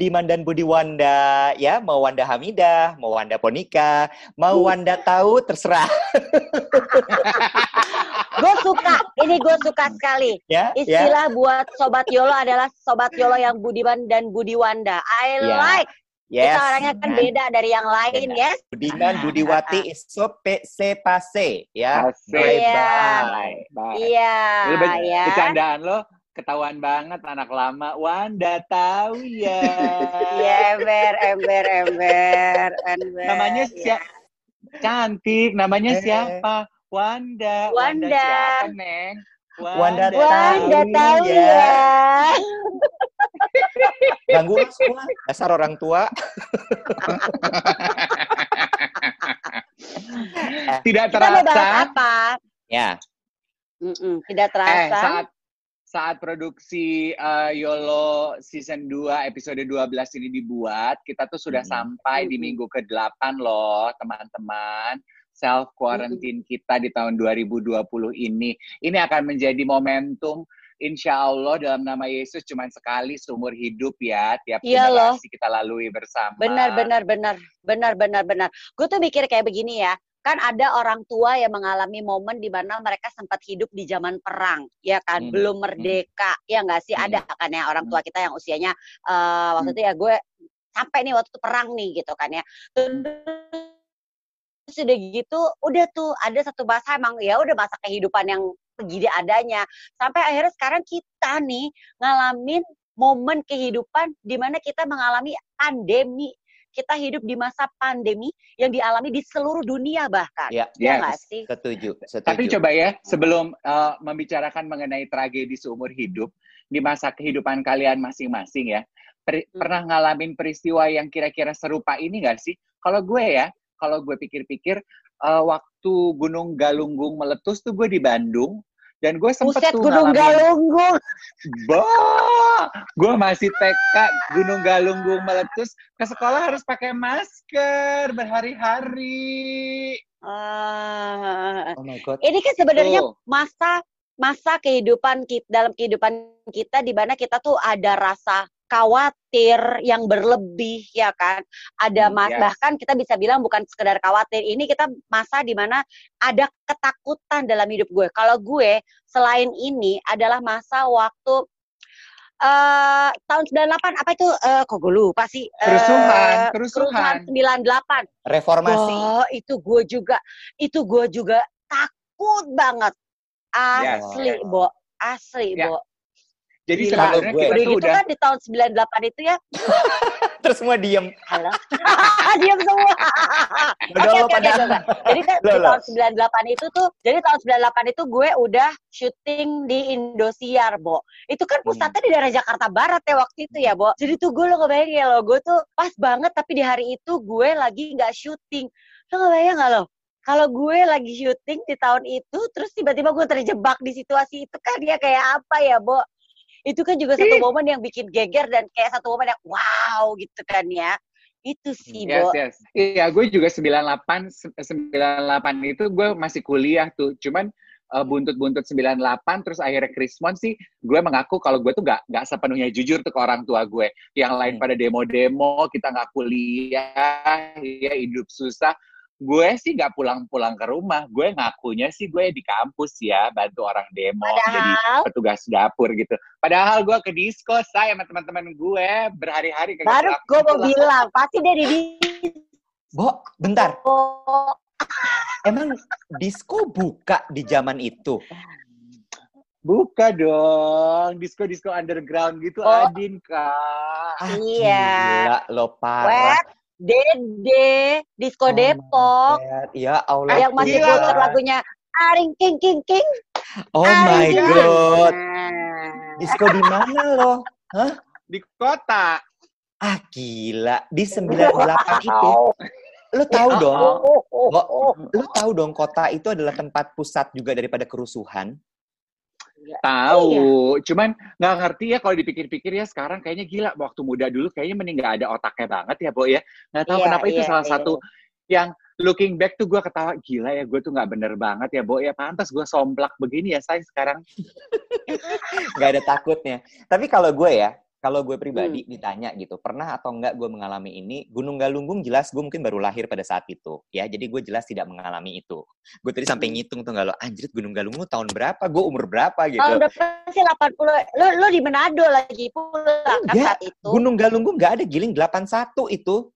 Budiman dan Budiwanda Ya, mau Wanda Hamidah, mau Wanda Ponika Mau Wanda tahu, terserah Gue suka, ini gue suka sekali. Ya, ya. Istilah buat Sobat Yolo adalah Sobat Yolo yang Budiman dan Budiwanda. I Ya. like. Yes. Kita orangnya kan beda dari yang lain, Beda. yes? Budiman, Budiwati, isope, se, pase Ya, Asik. Iya. Bye. Bye. Iya, Lu be- ya. Bercandaan lo ketahuan banget anak lama. Wanda tahu ya. Iya, ember, ember, ember, ember. Namanya Iya. siapa? Cantik. Namanya Eh. siapa? Wanda. Wanda. siapa, Neng? Wanda Wanda Tahu tahu ya. ya. Ganggu semua, dasar orang tua Tidak Kita mau bahas terasa. apa? Ya, Mm-mm, tidak Eh, terasa. saat saat produksi eh, YOLO season 2 episode 12 ini dibuat, kita tuh sudah Hmm. sampai di Hmm. minggu ke-8 loh, teman-teman. Self quarantine kita di tahun 2020 ini. Ini akan menjadi momentum Insya Allah dalam nama Yesus cuma sekali seumur hidup ya, tiap Iya loh. generasi kita lalui bersama. Benar, benar, benar, benar, benar, benar. Gue tuh mikir kayak begini ya. Kan ada orang tua yang mengalami momen di mana mereka sempat hidup di zaman perang, ya kan? Hmm. Belum merdeka, ya nggak sih? Hmm. Ada kan ya orang tua kita yang usianya eh waktu itu ya gue sampai nih waktu itu perang nih gitu kan ya. Terus udah gitu, udah tuh ada satu masa emang ya udah masa kehidupan yang begini adanya. Sampai akhirnya sekarang kita nih ngalamin momen kehidupan di mana kita mengalami pandemi. Kita hidup di masa pandemi yang dialami di seluruh dunia bahkan. ya, Ya Yes. nggak sih? setuju, setuju. Tapi coba ya, sebelum uh, membicarakan mengenai tragedi seumur hidup di masa kehidupan kalian masing-masing ya, per- Hmm. pernah ngalamin peristiwa yang kira-kira serupa ini nggak sih? Kalau gue ya, kalau gue pikir-pikir, uh, waktu Gunung Galunggung meletus tuh gue di Bandung, dan gue sempet Buset tuh Gunung Galunggung. Bah, gue masih TK, Gunung Galunggung meletus, ke sekolah harus pakai masker berhari-hari. Ah, Oh my God. ini kan sebenarnya masa masa kehidupan kita dalam kehidupan kita di mana kita tuh ada rasa khawatir yang berlebih ya kan ada Hmm, mas yes. bahkan kita bisa bilang bukan sekedar khawatir ini kita masa di mana ada ketakutan dalam hidup gue kalau gue selain ini adalah masa waktu eh tahun 98 apa itu eh kok gue lupa sih Eh, Kerusuhan, kerusuhan kerusuhan. 98 Reformasi. Wah, itu gue juga, itu gue juga takut banget. Asli, yes. Bo. Asli, Ya. Bo. Jadi Gila, sebenarnya gue. kita Udah tuh gitu udah kan di tahun 98 itu ya. Terus semua diem. Halo. Diam semua. Udah Oke, pada. oke, coba. Jadi kan di tahun 98 itu tuh, jadi tahun 98 itu gue udah syuting di Indosiar, Bo. Itu kan pusatnya di daerah Jakarta Barat ya waktu itu ya, Bo. Jadi tuh gue lo ngebayang ya lo, gue tuh pas banget tapi di hari itu gue lagi nggak syuting. Lo ngebayang nggak lo? Kalau gue lagi syuting di tahun itu, terus tiba-tiba gue terjebak di situasi itu kan ya kayak apa ya, Bo? Itu kan juga satu momen yang bikin geger dan kayak satu momen yang wow gitu kan ya. Itu sih, Yes, Bo. yes. Iya, gue juga 98, se- 98 itu gue masih kuliah tuh. Cuman eh, buntut-buntut 98, terus akhirnya Krismon sih, gue mengaku kalau gue tuh gak, gak sepenuhnya jujur tuh ke orang tua gue. Yang lain Hmm. pada demo-demo, kita gak kuliah, ya hidup susah. Gue sih gak pulang-pulang ke rumah. Gue ngakunya sih gue di kampus ya, bantu orang demo. Jadi Padahal petugas dapur gitu. Padahal gue ke disco, saya sama teman-teman gue berhari-hari kagak baru gue mau bilang pasti dari Bo, bentar. disco. Emang disco buka di zaman itu? Buka dong, disco-disco underground gitu, Oh. Adin, Kak. Ah, Iya. Gila, lo parah. Wet, Dede, Disco Oh my Depok, God. Ya Allah. yang masih gila. puter lagunya Aring King King King. Oh my Aring. God. Nah. Disco di mana lo? Di kota. Ah gila, di 98 itu. Lo tahu dong, Oh, oh, Bo, oh. lo tahu dong kota itu adalah tempat pusat juga daripada kerusuhan. Tahu, cuman nggak ngerti ya kalau dipikir-pikir ya sekarang kayaknya gila waktu muda dulu kayaknya mending nggak ada otaknya banget ya, Bo ya. Nggak tahu Iya, kenapa itu iya, salah iya. satu yang looking back tuh gue ketawa gila ya gue tuh nggak bener banget ya, Bo ya. Pantas gue somplak begini ya saya sekarang. nggak ada takutnya. Tapi kalau gue ya, kalau gue pribadi Hmm. ditanya gitu, pernah atau enggak gue mengalami ini? Gunung Galunggung jelas gue mungkin baru lahir pada saat itu, ya. Jadi gue jelas tidak mengalami itu. Gue tadi sampai Hmm. ngitung tuh lo, anjir Gunung Galunggung tahun berapa? Gue umur berapa gitu? Tahun berapa sih 80? Lo lo di Manado lagi pulang kan saat itu? Gunung Galunggung nggak ada giling 81 itu.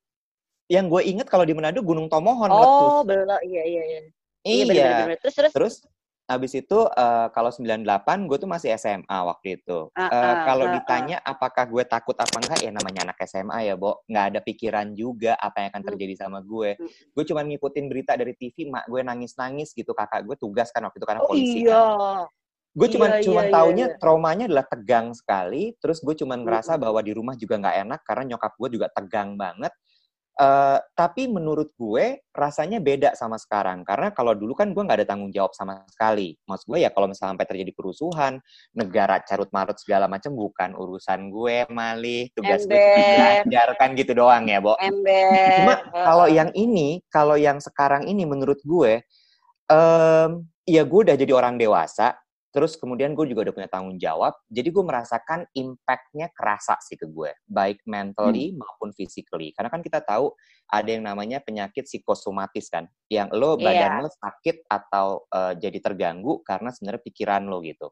Yang gue inget kalau di Manado Gunung Tomohon Oh, meletus. belum. Iya, iya, iya. Iya. bener-bener. Terus terus Terus habis itu eh, kalau 98 gue tuh masih SMA waktu itu. Ah, Eh, ah, kalau ah, ditanya apakah gue takut apa enggak ya namanya anak SMA ya, Bo. Nggak ada pikiran juga apa yang akan Hmm. terjadi sama gue. Hmm. Gue cuma ngikutin berita dari TV, mak gue nangis-nangis gitu. Kakak gue tugas kan waktu itu karena Oh polisi iya. kan. Gue cuma Iya, cuma iya, taunya iya. traumanya adalah tegang sekali. Terus gue cuma ngerasa bahwa di rumah juga nggak enak karena nyokap gue juga tegang banget. Eh, tapi menurut gue rasanya beda sama sekarang karena kalau dulu kan gue nggak ada tanggung jawab sama sekali. Maksud gue ya kalau misalnya sampai terjadi kerusuhan, negara carut marut segala macam bukan urusan gue malih tugas gue belajar kan gitu doang ya, Bo. Ember. Cuma kalau yang ini, kalau yang sekarang ini menurut gue, em, ya gue udah jadi orang dewasa, terus kemudian gue juga udah punya tanggung jawab, jadi gue merasakan impact-nya kerasa sih ke gue, baik mentally maupun physically. Karena kan kita tahu ada yang namanya penyakit psikosomatis kan, yang lo badan lo sakit atau eh, jadi terganggu karena sebenarnya pikiran lo gitu.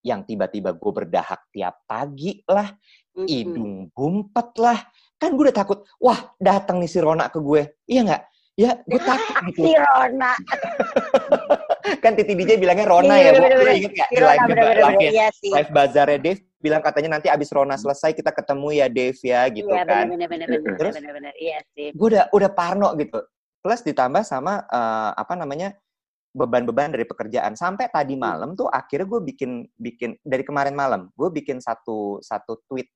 Yang tiba-tiba gue berdahak tiap pagi lah, Mm-mm. hidung gumpet lah. Kan gue udah takut, wah datang nih si Rona ke gue. Iya nggak? Ya, gue takut gitu. Si Rona. kan Titi DJ bilangnya Rona Iya, ya, Bu. Lu inget Si di live, bener-bener. live, Iya sih. live bazarnya Dave bilang katanya nanti abis Rona selesai kita ketemu ya Dave ya gitu Iya, kan. bener-bener. Terus? Bener-bener. Iya sih. Gue udah udah parno gitu. Plus ditambah sama eh, apa namanya beban-beban dari pekerjaan sampai tadi Hmm. malam tuh akhirnya gue bikin bikin dari kemarin malam gue bikin satu satu tweet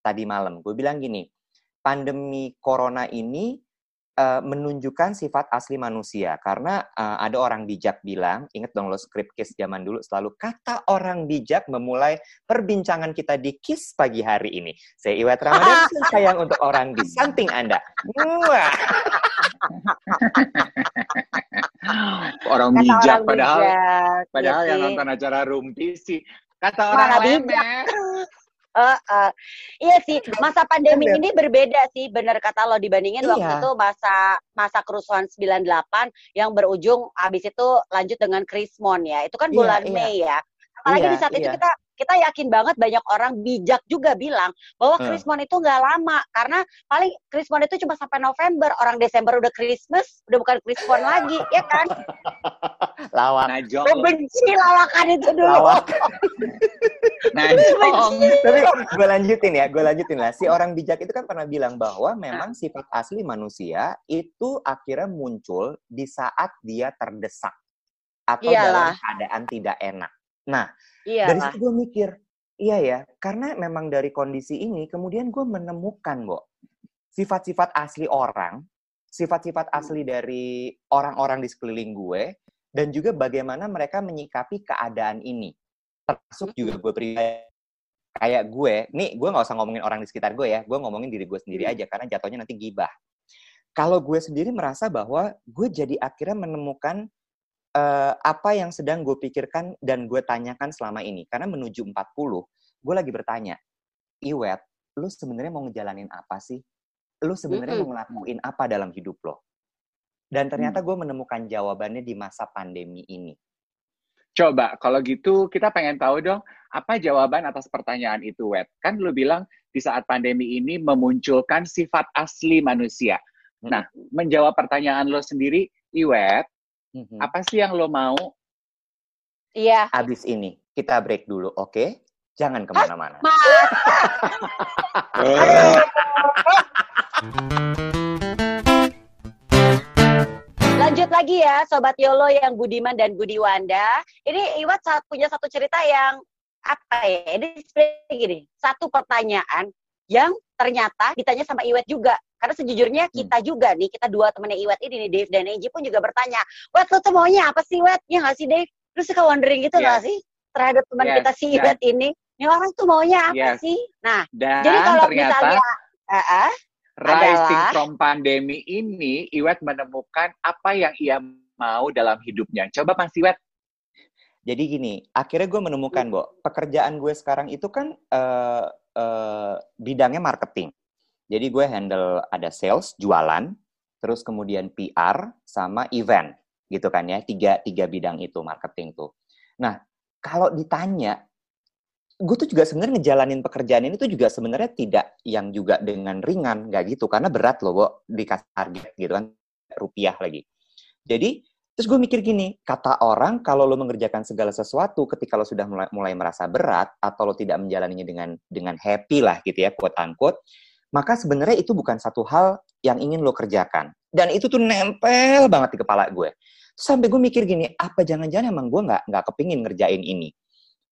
tadi malam gue bilang gini pandemi corona ini eh, menunjukkan sifat asli manusia karena eh, ada orang bijak bilang inget dong lo script kiss zaman dulu selalu kata orang bijak memulai perbincangan kita di kiss pagi hari ini saya Iwat Ramadan sayang untuk orang di samping anda Wah. Orang Kata bijak orang padahal bijak. padahal yang sih. nonton acara rumpi sih kata orang lemes. Eh, eh. Iya sih, masa pandemi Bener. ini berbeda sih, benar kata lo dibandingin waktu Iya. itu masa masa kerusuhan 98 yang berujung habis itu lanjut dengan Krismon ya. Itu kan Iya, bulan iya. Mei ya. Apalagi Iya, di saat itu iya. kita kita yakin banget banyak orang bijak juga bilang bahwa. Krismon itu nggak lama karena paling Krismon itu cuma sampai November. Orang Desember udah Christmas, udah bukan Krismon lagi, ya kan? lawak Najong. Gue benci lawakan itu dulu. lawak Najong. tapi gue lanjutin ya gue lanjutin lah si orang bijak itu kan pernah bilang bahwa memang sifat asli manusia itu akhirnya muncul di saat dia terdesak atau dalam Iyalah. keadaan tidak enak nah Iya dari lah. situ gue mikir iya ya karena memang dari kondisi ini kemudian gue menemukan Bo sifat-sifat asli orang sifat-sifat asli dari orang-orang di sekeliling gue dan juga bagaimana mereka menyikapi keadaan ini. Termasuk juga gue pribadi. Kayak gue nih gue nggak usah ngomongin orang di sekitar gue ya gue ngomongin diri gue sendiri aja karena jatuhnya nanti gibah. Kalau gue sendiri merasa bahwa gue jadi akhirnya menemukan eh, apa yang sedang gue pikirkan dan gue tanyakan selama ini. Karena menuju 40, gue lagi bertanya, Iwet, lu sebenarnya mau ngejalanin apa sih? Lu sebenarnya mau ngelakuin apa dalam hidup lo? Dan ternyata gue menemukan jawabannya di masa pandemi ini. Coba, kalau gitu kita pengen tahu dong, apa jawaban atas pertanyaan itu, Wet? Kan lu bilang di saat pandemi ini memunculkan sifat asli manusia. Hmm. Nah, menjawab pertanyaan lo sendiri, Iwet, Mhm. apa sih yang lo mau? Iya. Abis ini, kita break dulu, oke? Jangan ke mana-mana. Lanjut lagi ya, Sobat Yolo yang Budiman dan Budi Wanda. Ini Iwat saat punya satu cerita yang apa ya? Ini sebenarnya gini, satu pertanyaan yang ternyata ditanya sama Iwet juga. Karena sejujurnya kita juga nih, kita dua temennya Iwet ini nih, Dave dan Eji pun juga bertanya, Wet, lu tuh maunya apa sih, Wet? Ya nggak sih, Dave? Lu suka wondering gitu nggak sih? terhadap teman Yes, kita si Iwet ini. Ini orang tuh maunya apa Yes. sih? Nah, Dan jadi kalau ternyata misalnya Ah, ah, rising adalah- from pandemi ini, Iwet menemukan apa yang ia mau dalam hidupnya. Coba Mas Iwet. Jadi gini, akhirnya gue menemukan, Bo, pekerjaan gue sekarang itu kan eh, eh, bidangnya marketing. Jadi gue handle ada sales, jualan, terus kemudian PR sama event, gitu kan ya, tiga tiga bidang itu marketing tuh. Nah, kalau ditanya, gue tuh juga sebenarnya ngejalanin pekerjaan ini tuh juga sebenarnya tidak yang juga dengan ringan, nggak gitu, karena berat loh, Bo, dikasih target gitu kan, rupiah lagi. Jadi Terus gue mikir gini, kata orang kalau lo mengerjakan segala sesuatu ketika lo sudah mulai, mulai merasa berat atau lo tidak menjalaninya dengan dengan happy lah gitu ya, quote unquote, maka sebenarnya itu bukan satu hal yang ingin lo kerjakan. Dan itu tuh nempel banget di kepala gue. Sampai gue mikir gini, apa jangan-jangan emang gue nggak nggak kepingin ngerjain ini.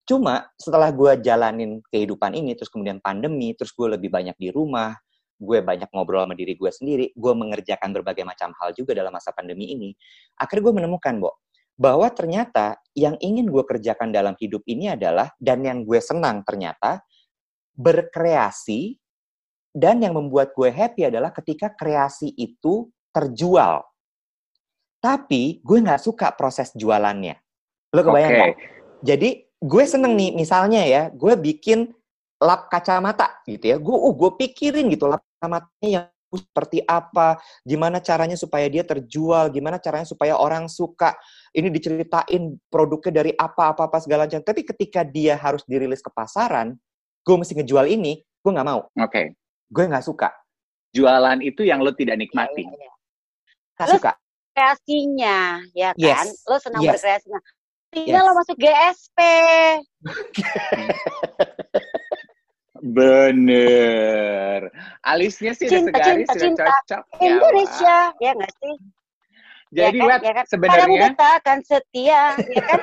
Cuma setelah gue jalanin kehidupan ini, terus kemudian pandemi, terus gue lebih banyak di rumah, gue banyak ngobrol sama diri gue sendiri, gue mengerjakan berbagai macam hal juga dalam masa pandemi ini, akhirnya gue menemukan, Bo, bahwa ternyata yang ingin gue kerjakan dalam hidup ini adalah, dan yang gue senang ternyata, berkreasi, dan yang membuat gue happy adalah ketika kreasi itu terjual. Tapi gue nggak suka proses jualannya. Lo kebayang Oke. nggak? Jadi gue seneng nih, misalnya ya, gue bikin lap kacamata gitu ya. Gue, uh, gue pikirin gitu lap kacamatanya yang seperti apa, gimana caranya supaya dia terjual, gimana caranya supaya orang suka. Ini diceritain produknya dari apa-apa-apa segala macam. Tapi ketika dia harus dirilis ke pasaran, gue mesti ngejual ini, gue nggak mau. Oke. Gue nggak suka. Jualan itu yang lo tidak nikmati. Iya, iya. Nggak Lu suka. kreasinya, ya kan? Yes. Lo senang Yes. berkreasinya. Tinggal Yes. lo masuk GSP. Bener. Alisnya sih udah Cinta, segaris, cinta, sudah cinta. cocok. ya, Wak. Indonesia, ya nggak sih? Jadi, ya kan? Wet, ya kan? Padamu sebenarnya, kita akan setia, ya kan?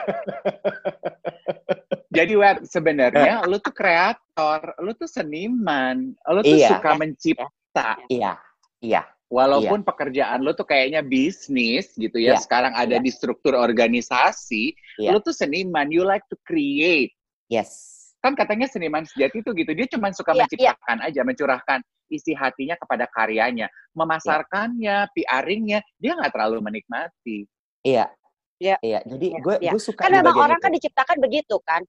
jadi Wet, sebenarnya lu tuh kreator, lu tuh seniman, lu tuh Iya. suka mencipta. Iya, iya. Walaupun pekerjaan lu tuh kayaknya bisnis gitu ya, Iya. sekarang ada Iya. di struktur organisasi, Iya. lu tuh seniman, you like to create. Yes. Kan katanya seniman sejati itu gitu, dia cuma suka Iya, menciptakan aja, mencurahkan isi hatinya kepada karyanya. Memasarkannya, PR-nya, dia nggak terlalu menikmati. Iya. Iya. Iya. Jadi Iya, gue iya. gue suka Kan memang orang itu. kan diciptakan begitu kan.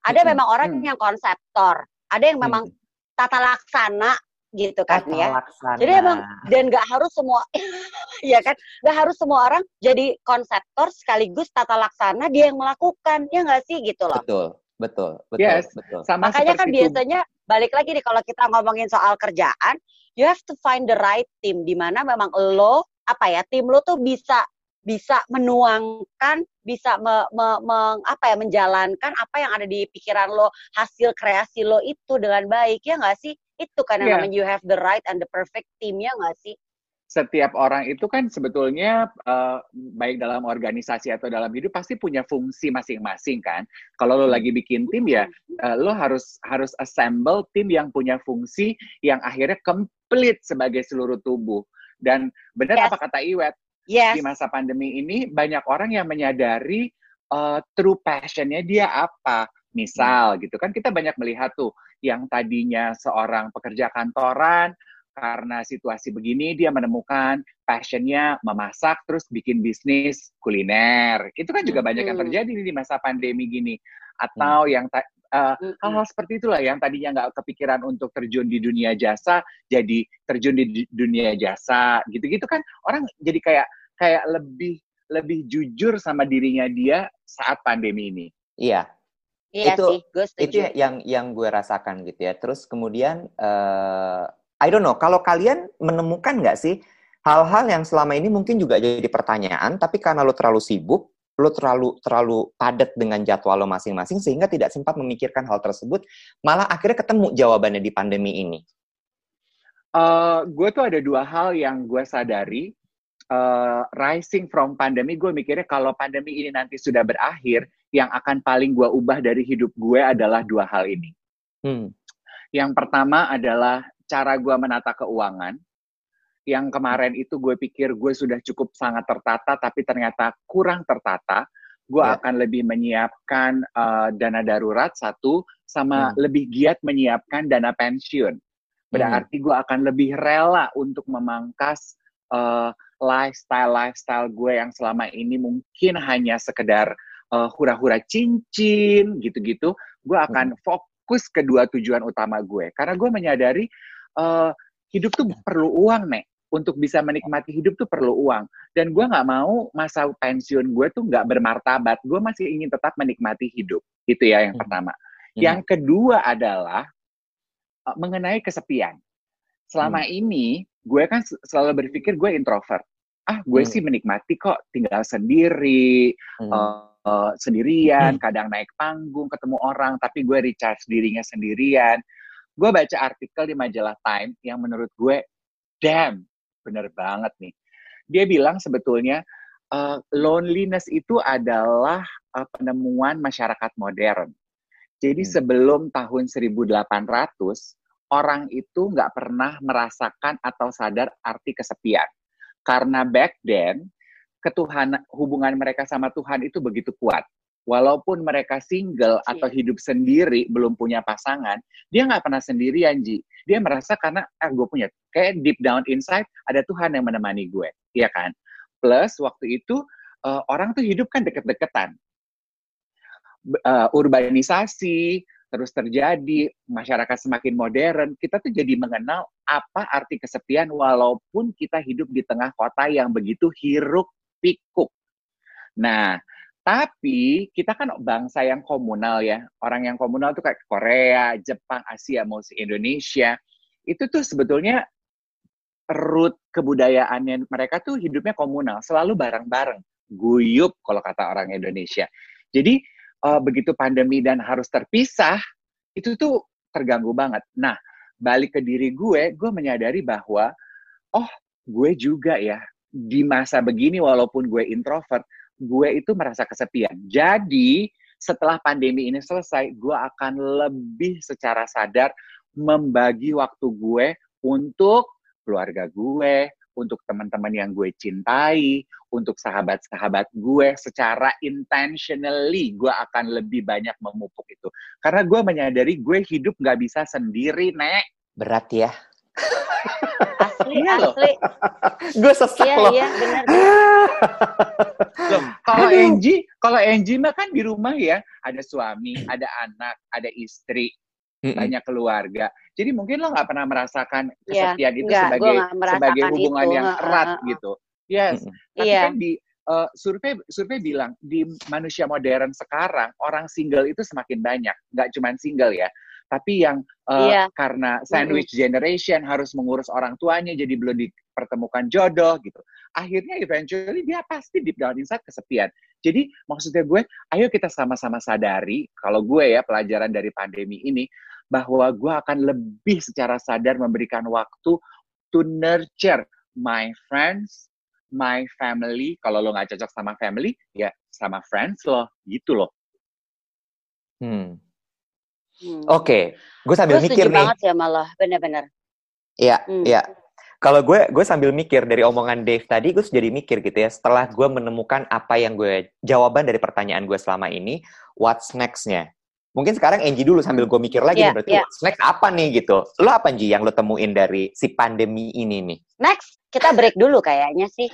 Ada Mm-mm. memang orang Hmm. yang konseptor, ada yang memang tata laksana gitu kan Tata ya. laksana. Jadi emang dan nggak harus semua, ya kan, nggak harus semua orang jadi konseptor sekaligus tata laksana dia yang melakukan, ya nggak sih gitu loh. betul, betul, betul, Yes. betul. Sama Makanya kan tubuh. biasanya balik lagi nih kalau kita ngomongin soal kerjaan, you have to find the right team di mana memang lo apa ya tim lo tuh bisa bisa menuangkan, bisa me, me- meng- apa ya menjalankan apa yang ada di pikiran lo, hasil kreasi lo itu dengan baik ya nggak sih? Itu kan yang Iya. namanya you have the right and the perfect team ya nggak sih? Setiap orang itu kan sebetulnya eh, baik dalam organisasi atau dalam hidup pasti punya fungsi masing-masing kan. Kalau lo lagi bikin tim ya eh, lo harus harus assemble tim yang punya fungsi yang akhirnya komplit sebagai seluruh tubuh. Dan benar Yes. apa kata Iwet Yes. di masa pandemi ini banyak orang yang menyadari eh, true passionnya dia apa. Misal gitu kan kita banyak melihat tuh yang tadinya seorang pekerja kantoran karena situasi begini dia menemukan passionnya memasak terus bikin bisnis kuliner. Itu kan juga banyak yang terjadi di masa pandemi gini. Atau yang ta- eh, hal-hal seperti itulah yang tadinya nggak kepikiran untuk terjun di dunia jasa jadi terjun di du- dunia jasa. Gitu-gitu kan orang jadi kayak kayak lebih lebih jujur sama dirinya dia saat pandemi ini. Iya, Iya itu- sih, gue setuju. itu yang yang gue rasakan gitu ya. Terus kemudian eh I don't know, kalau kalian menemukan nggak sih hal-hal yang selama ini mungkin juga jadi pertanyaan, tapi karena lo terlalu sibuk, lo terlalu terlalu padat dengan jadwal lo masing-masing sehingga tidak sempat memikirkan hal tersebut, malah akhirnya ketemu jawabannya di pandemi ini. Eh, gue tuh ada dua hal yang gue sadari. Eh, rising from pandemi, gue mikirnya kalau pandemi ini nanti sudah berakhir, yang akan paling gue ubah dari hidup gue adalah dua hal ini. Hmm. Yang pertama adalah cara gue menata keuangan. Yang kemarin itu gue pikir gue sudah cukup sangat tertata, tapi ternyata kurang tertata. gue Ya. akan lebih menyiapkan eh, dana darurat satu, sama Hmm. lebih giat menyiapkan dana pensiun. Berarti gue akan lebih rela untuk memangkas eh, lifestyle-lifestyle gue yang selama ini mungkin hanya sekedar eh, hura-hura cincin gitu-gitu. Gue akan fokus ke dua tujuan utama gue. Karena gue menyadari eh, hidup tuh perlu uang, Nek. Untuk bisa menikmati hidup tuh perlu uang. Dan gue nggak mau masa pensiun gue tuh nggak bermartabat. Gue masih ingin tetap menikmati hidup. Itu ya yang Hmm. pertama. Hmm. Yang kedua adalah uh, mengenai kesepian. Selama ini gue kan selalu berpikir gue introvert. Ah, gue Hmm. sih menikmati kok tinggal sendiri, Hmm. uh, uh, sendirian, kadang naik panggung, ketemu orang, tapi gue recharge dirinya sendirian. Gue baca artikel di majalah Time yang menurut gue, damn, bener banget nih. Dia bilang sebetulnya uh, loneliness itu adalah uh, penemuan masyarakat modern. Jadi Hmm. sebelum tahun 1800, orang itu nggak pernah merasakan atau sadar arti kesepian. Karena back then, ketuhanan, hubungan mereka sama Tuhan itu begitu kuat. Walaupun mereka single atau hidup sendiri, belum punya pasangan, dia nggak pernah sendirian, Ji. Dia merasa karena, ah gue punya, kayak deep down inside, ada Tuhan yang menemani gue. Iya kan? Plus, waktu itu, eh, orang tuh hidup kan deket-deketan uh, urbanisasi terus terjadi, masyarakat semakin modern, kita tuh jadi mengenal apa arti kesepian walaupun kita hidup di tengah kota yang begitu hiruk pikuk. Nah, tapi kita kan bangsa yang komunal ya. Orang yang komunal tuh kayak Korea, Jepang, Asia, mau Indonesia. Itu tuh sebetulnya root kebudayaannya mereka tuh hidupnya komunal, selalu bareng-bareng, guyup kalau kata orang Indonesia. Jadi uh, begitu pandemi dan harus terpisah, itu tuh terganggu banget. Nah, balik ke diri gue, gue menyadari bahwa, oh, gue juga ya, di masa begini walaupun gue introvert, gue itu merasa kesepian. Jadi, setelah pandemi ini selesai, gue akan lebih secara sadar membagi waktu gue untuk keluarga gue, untuk teman-teman yang gue cintai, untuk sahabat-sahabat gue secara intentionally gue akan lebih banyak memupuk itu. Karena gue menyadari gue hidup nggak bisa sendiri, Nek. Berat ya. Asli, Iya loh. asli. Gue sesak Iya, loh. iya, benar. Kalau. Angie, kalau Angie mah kan di rumah ya, ada suami, ada anak, ada istri, Mm-mm. banyak keluarga. Jadi mungkin lo nggak pernah merasakan Iya, kesepian itu enggak, sebagai sebagai hubungan itu. yang erat heeh. gitu. Yes, Mm-mm. tapi Iya. kan di eh, survei survei bilang di manusia modern sekarang orang single itu semakin banyak, nggak cuma single ya, tapi yang eh, Iya. karena sandwich generation harus mengurus orang tuanya jadi belum dipertemukan jodoh gitu. Akhirnya eventually dia pasti deep down inside kesepian. Jadi maksudnya gue, ayo kita sama-sama sadari kalau gue ya pelajaran dari pandemi ini bahwa gue akan lebih secara sadar memberikan waktu to nurture my friends, my family. Kalau lo nggak cocok sama family, ya sama friends lo, gitu loh. Hmm. Hmm. Oke, gue sambil Gue mikir setuju nih. banget sih malah, bener-bener. Iya, Hmm. iya. Kalau gue, gue sambil mikir dari omongan Dave tadi, gue jadi mikir gitu ya. Setelah gue menemukan apa yang gue jawaban dari pertanyaan gue selama ini, what's next-nya? Mungkin sekarang Angie dulu sambil gue mikir lagi nih, berarti iya. what's next apa nih gitu. Lo apa Angie yang lo temuin dari si pandemi ini nih? Next, kita break dulu kayaknya sih.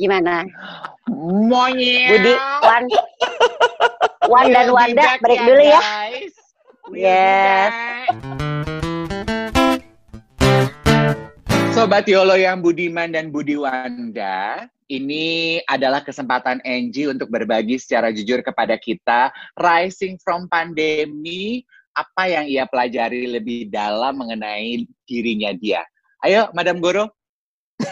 Gimana? Monyet. Budi, Wan, Wan dan We'll Wanda back break dulu ya. guys. We'll Yes. Sobat Yolo yang Budiman dan Budi Wanda, ini adalah kesempatan Angie untuk berbagi secara jujur kepada kita rising from pandemi, apa yang ia pelajari lebih dalam mengenai dirinya dia. Ayo, Madam Goro.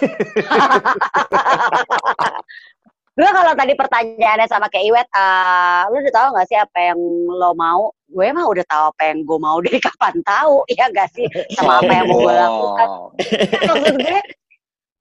Gue kalau tadi pertanyaannya sama kayak Iwet, eh, lu udah tahu gak sih apa yang lo mau? Gue mah udah tahu apa yang gue mau dari kapan tahu, ya gak sih? Sama apa yang mau gue lakukan. Maksud gue,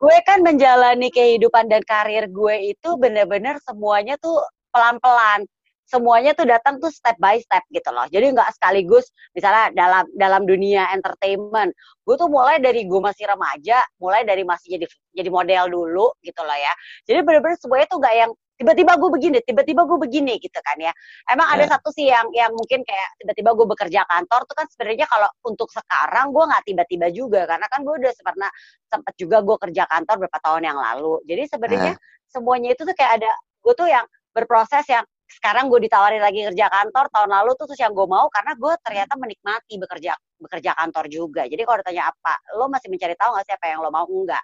gue kan menjalani kehidupan dan karir gue itu bener-bener semuanya tuh pelan-pelan. Semuanya tuh datang tuh step by step gitu loh. Jadi nggak sekaligus misalnya dalam dalam dunia entertainment, gue tuh mulai dari gue masih remaja, mulai dari masih jadi jadi model dulu gitu loh ya. Jadi bener-bener semuanya tuh nggak yang tiba-tiba gue begini, tiba-tiba gue begini gitu kan ya. Emang ada Ya. satu sih yang yang mungkin kayak tiba-tiba gue bekerja kantor tuh kan sebenarnya kalau untuk sekarang gue nggak tiba-tiba juga karena kan gue udah pernah sempat juga gue kerja kantor beberapa tahun yang lalu. Jadi sebenarnya semuanya itu tuh kayak ada gue tuh yang berproses yang sekarang gue ditawarin lagi kerja kantor tahun lalu tuh terus yang gue mau karena gue ternyata menikmati bekerja bekerja kantor juga. Jadi kalau ditanya apa lo masih mencari tahu nggak sih apa yang lo mau? Enggak.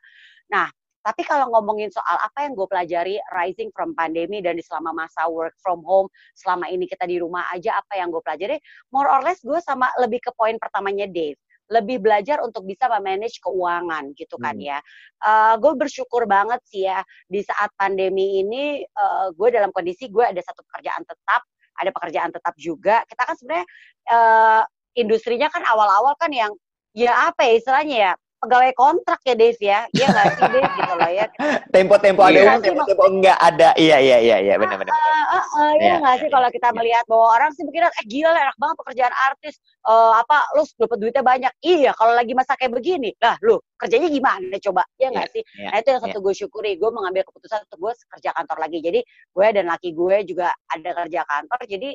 Nah tapi kalau ngomongin soal apa yang gue pelajari rising from pandemi dan di selama masa work from home selama ini kita di rumah aja apa yang gue pelajari? More or less gue sama lebih ke poin pertamanya Dave lebih belajar untuk bisa memanage keuangan gitu kan Hmm. ya. gue bersyukur banget sih ya di saat pandemi ini eh, gue dalam kondisi gue ada satu pekerjaan tetap, ada pekerjaan tetap juga. Kita kan sebenarnya eh, industrinya kan awal-awal kan yang ya apa ya istilahnya ya pegawai kontrak ya Dave ya, iya nggak sih Dave gitu loh ya. Tempo-tempo ada Iya. uang, tempo-tempo enggak ada. Iya, iya, iya, iya, benar-benar. Ah, ah, ah, Iya, iya nggak sih iya, kalau kita iya. melihat bahwa orang sih mikirnya eh gila lah, enak banget pekerjaan artis Eh, apa lu dapat duitnya banyak iya kalau lagi masa kayak begini lah lu kerjanya gimana coba ya nggak sih Iya, nah itu yang satu gue syukuri gue mengambil keputusan untuk gue kerja kantor lagi jadi gue dan laki gue juga ada kerja kantor jadi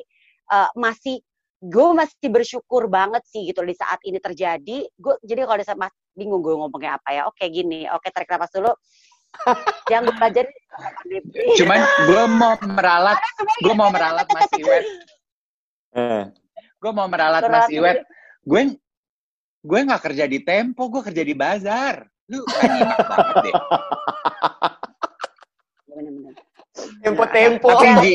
eh, masih gue masih bersyukur banget sih gitu di saat ini terjadi. Gue jadi kalau saat mas bingung gue ngomongnya apa ya. Oke gini. Oke tarik nafas dulu. Yang gue pelajari Cuman gue mau meralat, gue mau meralat Mas Iwet, Eh, gue mau meralat Mas Iwet. Gue gue nggak kerja di Tempo, gue kerja di bazar. Lu nyimak banget deh. Tapi Ji,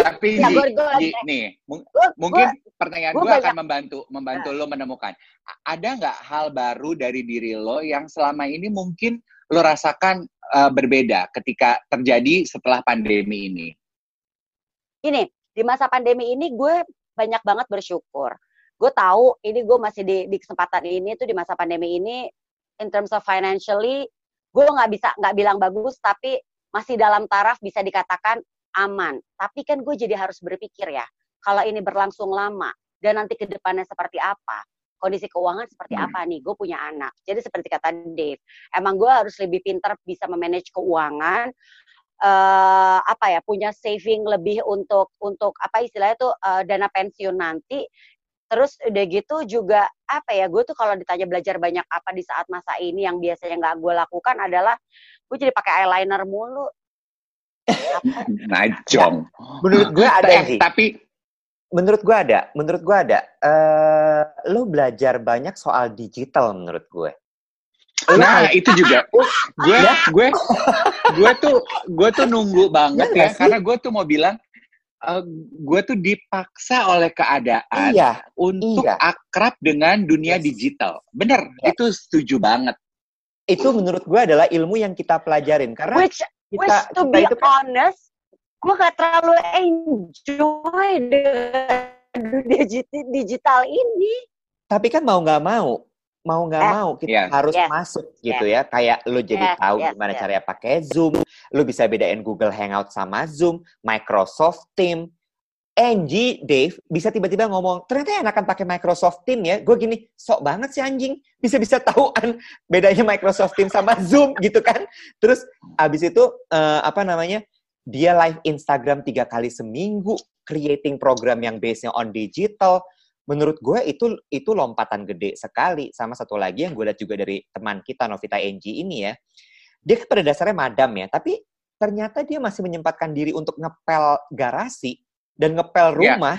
tapi Ya, Ji, nih, mung- Gua- mungkin gua- pertanyaan gue akan membantu membantu lo menemukan. Ada nggak hal baru dari diri lo yang selama ini mungkin lo rasakan uh, berbeda ketika terjadi setelah pandemi ini? Gini di masa pandemi ini gue banyak banget bersyukur. Gue tahu ini gue masih di, di kesempatan ini tuh di masa pandemi ini in terms of financially gue nggak bisa nggak bilang bagus tapi masih dalam taraf bisa dikatakan aman. Tapi kan gue jadi harus berpikir ya kalau ini berlangsung lama dan nanti ke depannya seperti apa? Kondisi keuangan seperti Hmm. apa nih? Gue punya anak. Jadi seperti kata Dave emang gue harus lebih pintar bisa memanage keuangan eh apa ya punya saving lebih untuk untuk apa istilahnya tuh eh, dana pensiun nanti. Terus udah gitu juga apa ya gue tuh kalau ditanya belajar banyak apa di saat masa ini yang biasanya nggak gue lakukan adalah gue jadi pakai eyeliner mulu najong Menurut gue ada eh, sih. tapi Menurut gue ada. Menurut gue ada. Eh, lo belajar banyak soal digital menurut gue. nah itu juga gue Ya. gue gue tuh gue tuh nunggu banget Iya ya sih? karena gue tuh mau bilang eh, gue tuh dipaksa oleh keadaan Iya. untuk iya. akrab dengan dunia Yes. digital bener Ya. itu setuju banget Itu menurut gue adalah ilmu yang kita pelajarin. Karena which kita, which to kita be itu kan honest gue gak terlalu enjoy dengan digital ini tapi kan mau nggak mau mau nggak Eh, mau kita yes. harus Yes. masuk gitu ya kayak lo jadi Yes, tahu yes, gimana yes. caranya pakai Zoom lo bisa bedain Google Hangout sama Zoom Microsoft Team Angie Dave bisa tiba-tiba ngomong ternyata enakan pakai Microsoft Team ya. Gue gini sok banget sih anjing. Bisa-bisa tahuan bedanya Microsoft Team sama Zoom gitu kan. Terus abis itu eh, apa namanya dia live Instagram tiga kali seminggu creating program yang base-nya on digital. Menurut gue itu itu lompatan gede sekali. Sama satu lagi yang gue lihat juga dari teman kita Novita Enji ini ya. Dia kan pada dasarnya madam ya tapi ternyata dia masih menyempatkan diri untuk ngepel garasi dan ngepel Ya. rumah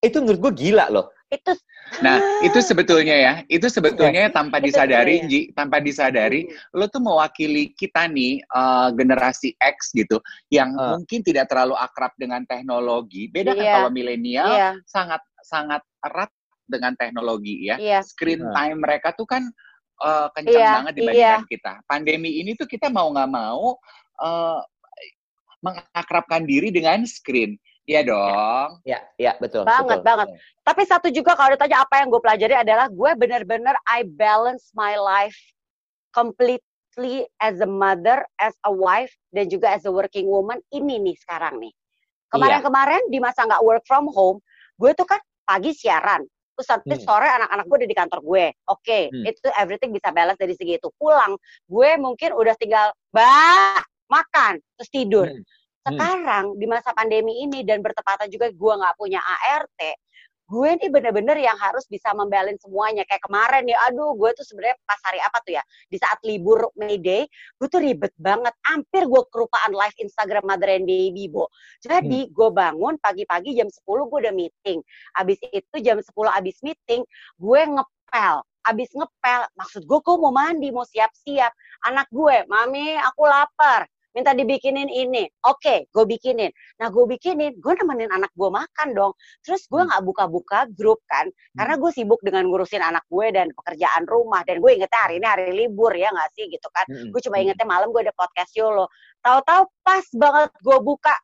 itu menurut gue gila loh itu Nah, itu sebetulnya ya, itu sebetulnya Iya. tanpa Itu disadari. Ji, tanpa disadari, lo tuh mewakili kita nih eh, generasi X gitu, yang Eh. mungkin tidak terlalu akrab dengan teknologi. Beda kan Iya. kalau milenial iya sangat sangat erat dengan teknologi ya. iya Screen Eh. time mereka tuh kan eh, kencang Iya, banget dibandingkan kita. Pandemi ini tuh kita mau nggak mau eh, mengakrabkan diri dengan screen. Iya dong. ya ya betul Banget, betul. banget. tapi satu juga kalau ditanya apa yang gue pelajari adalah gue bener-bener I balance my life completely as a mother, as a wife, dan juga as a working woman ini nih sekarang nih. Kemarin-kemarin di masa nggak work from home, gue tuh kan pagi siaran, terus nanti Hmm. sore anak-anak gue udah di kantor gue. Oke, Hmm. itu everything bisa balance dari segi itu. Pulang, gue mungkin udah tinggal bah makan terus tidur. Hmm. Hmm. Sekarang di masa pandemi ini dan bertepatan juga gue nggak punya ART, gue nih bener-bener yang harus bisa membalance semuanya. Kayak kemarin nih, aduh gue tuh sebenarnya pas hari apa tuh ya? Di saat libur May Day, gue tuh ribet banget. Hampir gue kelupaan live Instagram Mother and Baby, Bo. Jadi gue bangun pagi-pagi jam 10 gue udah meeting. Abis itu jam 10 abis meeting, gue ngepel. Abis ngepel, maksud gue gue mau mandi, mau siap-siap. Anak gue, mami aku lapar. Minta dibikinin ini. Oke, gue bikinin. Nah gue bikinin, gue nemenin anak gue makan dong. Terus gue Hmm. nggak buka-buka grup kan. Karena gue sibuk dengan ngurusin anak gue dan pekerjaan rumah. Dan gue ingetnya hari ini hari libur ya nggak sih gitu kan. Mm-mm. Gue cuma ingetnya malam gue ada podcast YOLO. Tahu-tahu pas banget gue buka.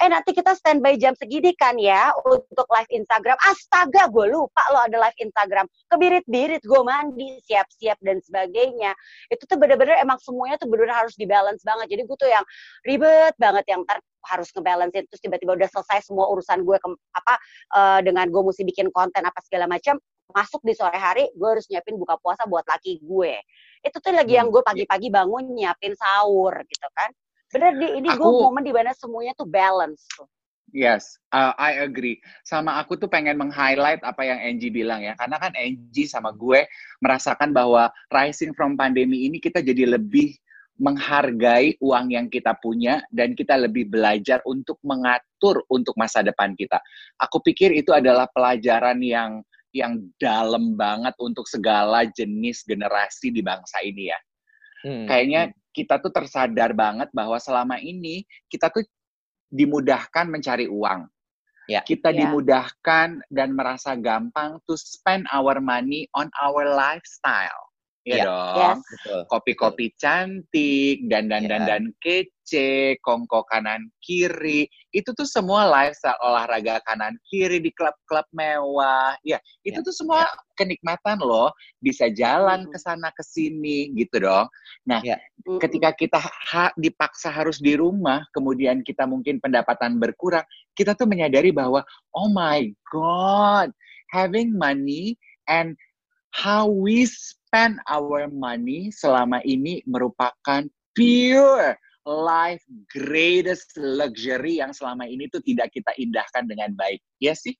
Eh nanti kita standby jam segini kan ya untuk live Instagram. Astaga gue lupa lo ada live Instagram. Kebirit-birit gue mandi, siap-siap dan sebagainya. Itu tuh bener-bener emang semuanya tuh bener-bener harus dibalance banget. Jadi gue tuh yang ribet banget yang ntar harus ngebalancein terus tiba-tiba udah selesai semua urusan gue ke, apa eh, dengan gue mesti bikin konten apa segala macam masuk di sore hari gue harus nyiapin buka puasa buat laki gue itu tuh lagi yang gue pagi-pagi bangun nyiapin sahur gitu kan bener di ini gue momen di mana semuanya tuh balance tuh Yes, uh, I agree. Sama aku tuh pengen meng-highlight apa yang Angie bilang ya. Karena kan Angie sama gue merasakan bahwa rising from pandemi ini kita jadi lebih menghargai uang yang kita punya dan kita lebih belajar untuk mengatur untuk masa depan kita. Aku pikir itu adalah pelajaran yang yang dalam banget untuk segala jenis generasi di bangsa ini ya Hmm. kayaknya kita tuh tersadar banget bahwa selama ini kita tuh dimudahkan mencari uang. Ya. Kita Ya. dimudahkan dan merasa gampang to spend our money on our lifestyle. Ya Ya. dong. Yes. Kopi-kopi cantik, dandan-dandan kece, kongko kanan kiri. Itu tuh semua lifestyle olahraga kanan kiri di klub-klub mewah. Ya, itu Ya, tuh semua kenikmatan loh. Bisa jalan ke sana ke sini gitu dong. Mm-mm. Ketika kita ha- dipaksa harus di rumah, kemudian kita mungkin pendapatan berkurang, kita tuh menyadari bahwa oh my god, having money and how we spend our money selama ini merupakan pure life greatest luxury yang selama ini tuh tidak kita indahkan dengan baik. Ya sih?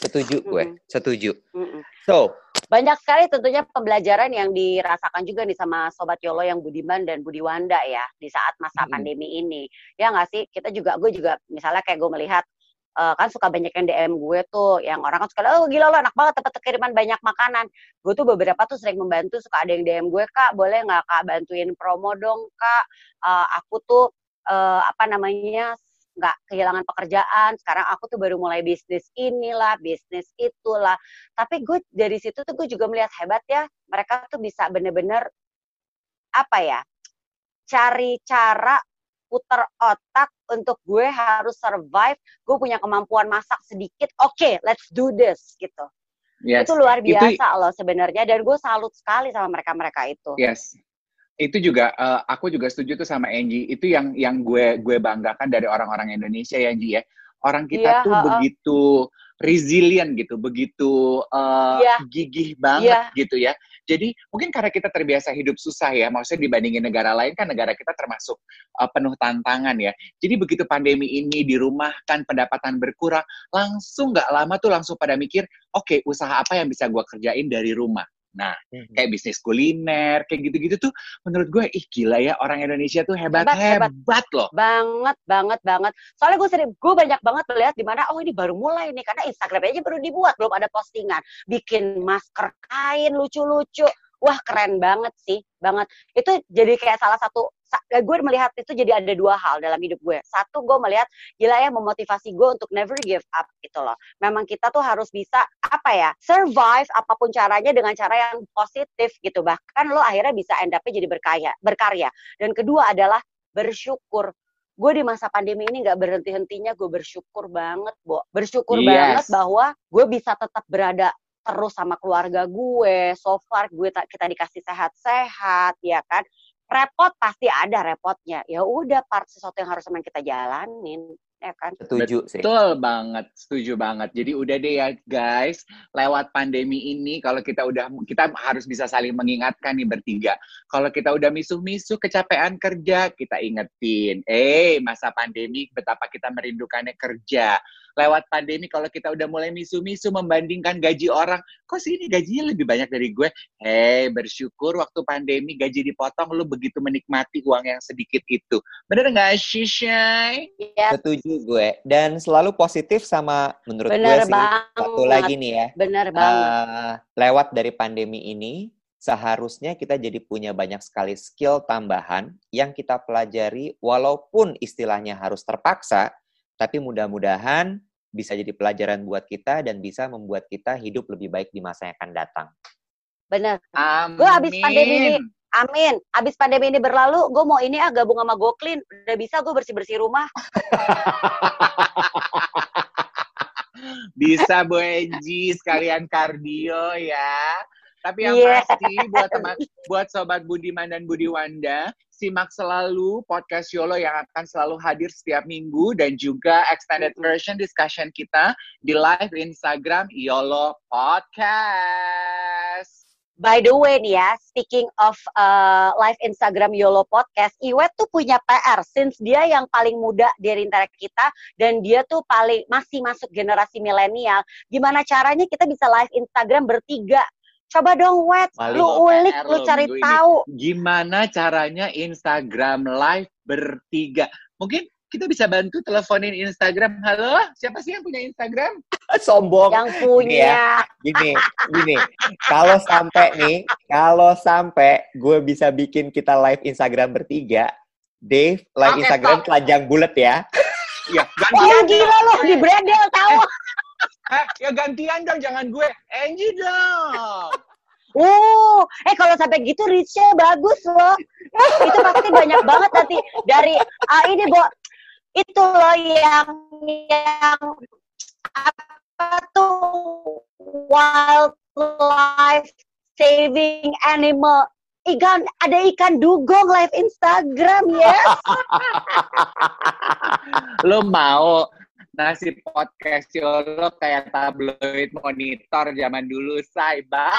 Setuju gue, Mm-mm. setuju. Mm-mm. So, banyak sekali tentunya pembelajaran yang dirasakan juga nih sama sobat Yolo yang Budiman dan Budiwanda ya di saat masa Mm-mm. pandemi ini ya nggak sih kita juga gue juga misalnya kayak gue melihat eh, kan suka banyak yang DM gue tuh yang orang kan suka oh gila lo enak banget dapat kiriman banyak makanan. Gue tuh beberapa tuh sering membantu suka ada yang DM gue kak boleh nggak kak bantuin promo dong kak? Eh, aku tuh eh, apa namanya nggak kehilangan pekerjaan sekarang aku tuh baru mulai bisnis inilah bisnis itulah. Tapi gue dari situ tuh gue juga melihat hebat ya mereka tuh bisa bener-bener apa ya cari cara puter otak untuk gue harus survive gue punya kemampuan masak sedikit oke let's do this gitu Yes. itu luar Itu- biasa loh sebenarnya dan gue salut sekali sama mereka mereka itu Yes. Itu juga eh, aku juga setuju tuh sama Angie. Itu yang yang gue gue banggakan dari orang-orang Indonesia ya Angie ya. Orang kita Iya, tuh ha-ha. begitu resilient gitu, begitu eh, Iya. gigih banget Iya. gitu ya. Jadi mungkin karena kita terbiasa hidup susah ya, maksudnya dibandingin negara lain kan negara kita termasuk eh, penuh tantangan ya. Jadi begitu pandemi ini dirumahkan, pendapatan berkurang, langsung nggak lama tuh langsung pada mikir, oke usaha apa yang bisa gue kerjain dari rumah. Nah, kayak bisnis kuliner, kayak gitu-gitu tuh menurut gue, ih gila ya orang Indonesia tuh Hebat, hebat-hebat hebat. loh. banget banget banget soalnya gue sering gue banyak banget melihat di mana oh ini baru mulai nih karena Instagram aja baru dibuat belum ada postingan bikin masker kain lucu-lucu wah keren banget sih banget. Itu jadi kayak salah satu sa- gue melihat itu jadi ada dua hal dalam hidup gue. Satu gue melihat gila ya memotivasi gue untuk never give up gitu loh. Memang kita tuh harus bisa apa ya survive apa pun caranya dengan cara yang positif gitu. Bahkan lo akhirnya bisa end up-nya jadi berkaya berkarya. Dan kedua adalah bersyukur. Gue di masa pandemi ini nggak berhenti hentinya gue bersyukur banget bo. Bersyukur Yes. banget bahwa gue bisa tetap berada terus sama keluarga gue so far gue ta- kita dikasih sehat-sehat ya kan repot pasti ada repotnya ya udah part sesuatu yang harus memang kita jalanin ya kan? Setuju sih. Betul banget, setuju banget. Jadi udah deh ya guys, lewat pandemi ini kalau kita udah kita harus bisa saling mengingatkan nih bertiga. Kalau kita udah misuh-misuh kecapean kerja, kita ingetin, eh masa pandemi betapa kita merindukannya kerja. Lewat pandemi kalau kita udah mulai misu-misu membandingkan gaji orang, kok sih ini gajinya lebih banyak dari gue? Hei, bersyukur waktu pandemi gaji dipotong, lu begitu menikmati uang yang sedikit itu. Bener nggak sih, Shay? Ya, Setuju gue. Dan selalu positif sama menurut Bener gue sih. banget. Satu lagi nih ya. bener banget. eh, lewat dari pandemi ini, seharusnya kita jadi punya banyak sekali skill tambahan yang kita pelajari walaupun istilahnya harus terpaksa, tapi mudah-mudahan bisa jadi pelajaran buat kita dan bisa membuat kita hidup lebih baik di masa yang akan datang. Bener. Amin. Gue habis pandemi ini, amin. Abis pandemi ini berlalu, gue mau ini ah gabung sama GoClean. Udah bisa gue bersih-bersih rumah. Bisa Bu Enji sekalian kardio ya. Tapi yang Iya. pasti buat teman buat sobat Budiman dan Budiwanda, simak selalu podcast Yolo yang akan selalu hadir setiap minggu dan juga extended version discussion kita di live Instagram Yolo Podcast. By the way nih ya, speaking of uh, live Instagram YOLO Podcast, Iwet tuh punya PR, since dia yang paling muda dari antara kita, dan dia tuh paling masih masuk generasi milenial. Gimana caranya kita bisa live Instagram bertiga? Coba dong, Wet, Paling lu ulik, PR lu cari tahu. Gimana caranya Instagram live bertiga? Mungkin kita bisa bantu teleponin Instagram. Halo, siapa sih yang punya Instagram? Sombong. Yang punya, Gini, gini. Kalau sampai nih, kalau sampai gue bisa bikin kita live Instagram bertiga, Dave live Oke, Instagram stop. telanjang bulat ya. Ya, oh gila lu, di bredel tahu. Eh, ya gantian dong, jangan gue. Angie dong. Uh, eh kalau sampai gitu reach-nya bagus loh. itu pasti banyak banget nanti dari ah ini Bo, itu loh yang yang apa tuh wildlife saving animal ikan ada ikan dugong live Instagram ya Lo mau nasi podcast Yolo kayak tabloid monitor zaman dulu, say. Bye.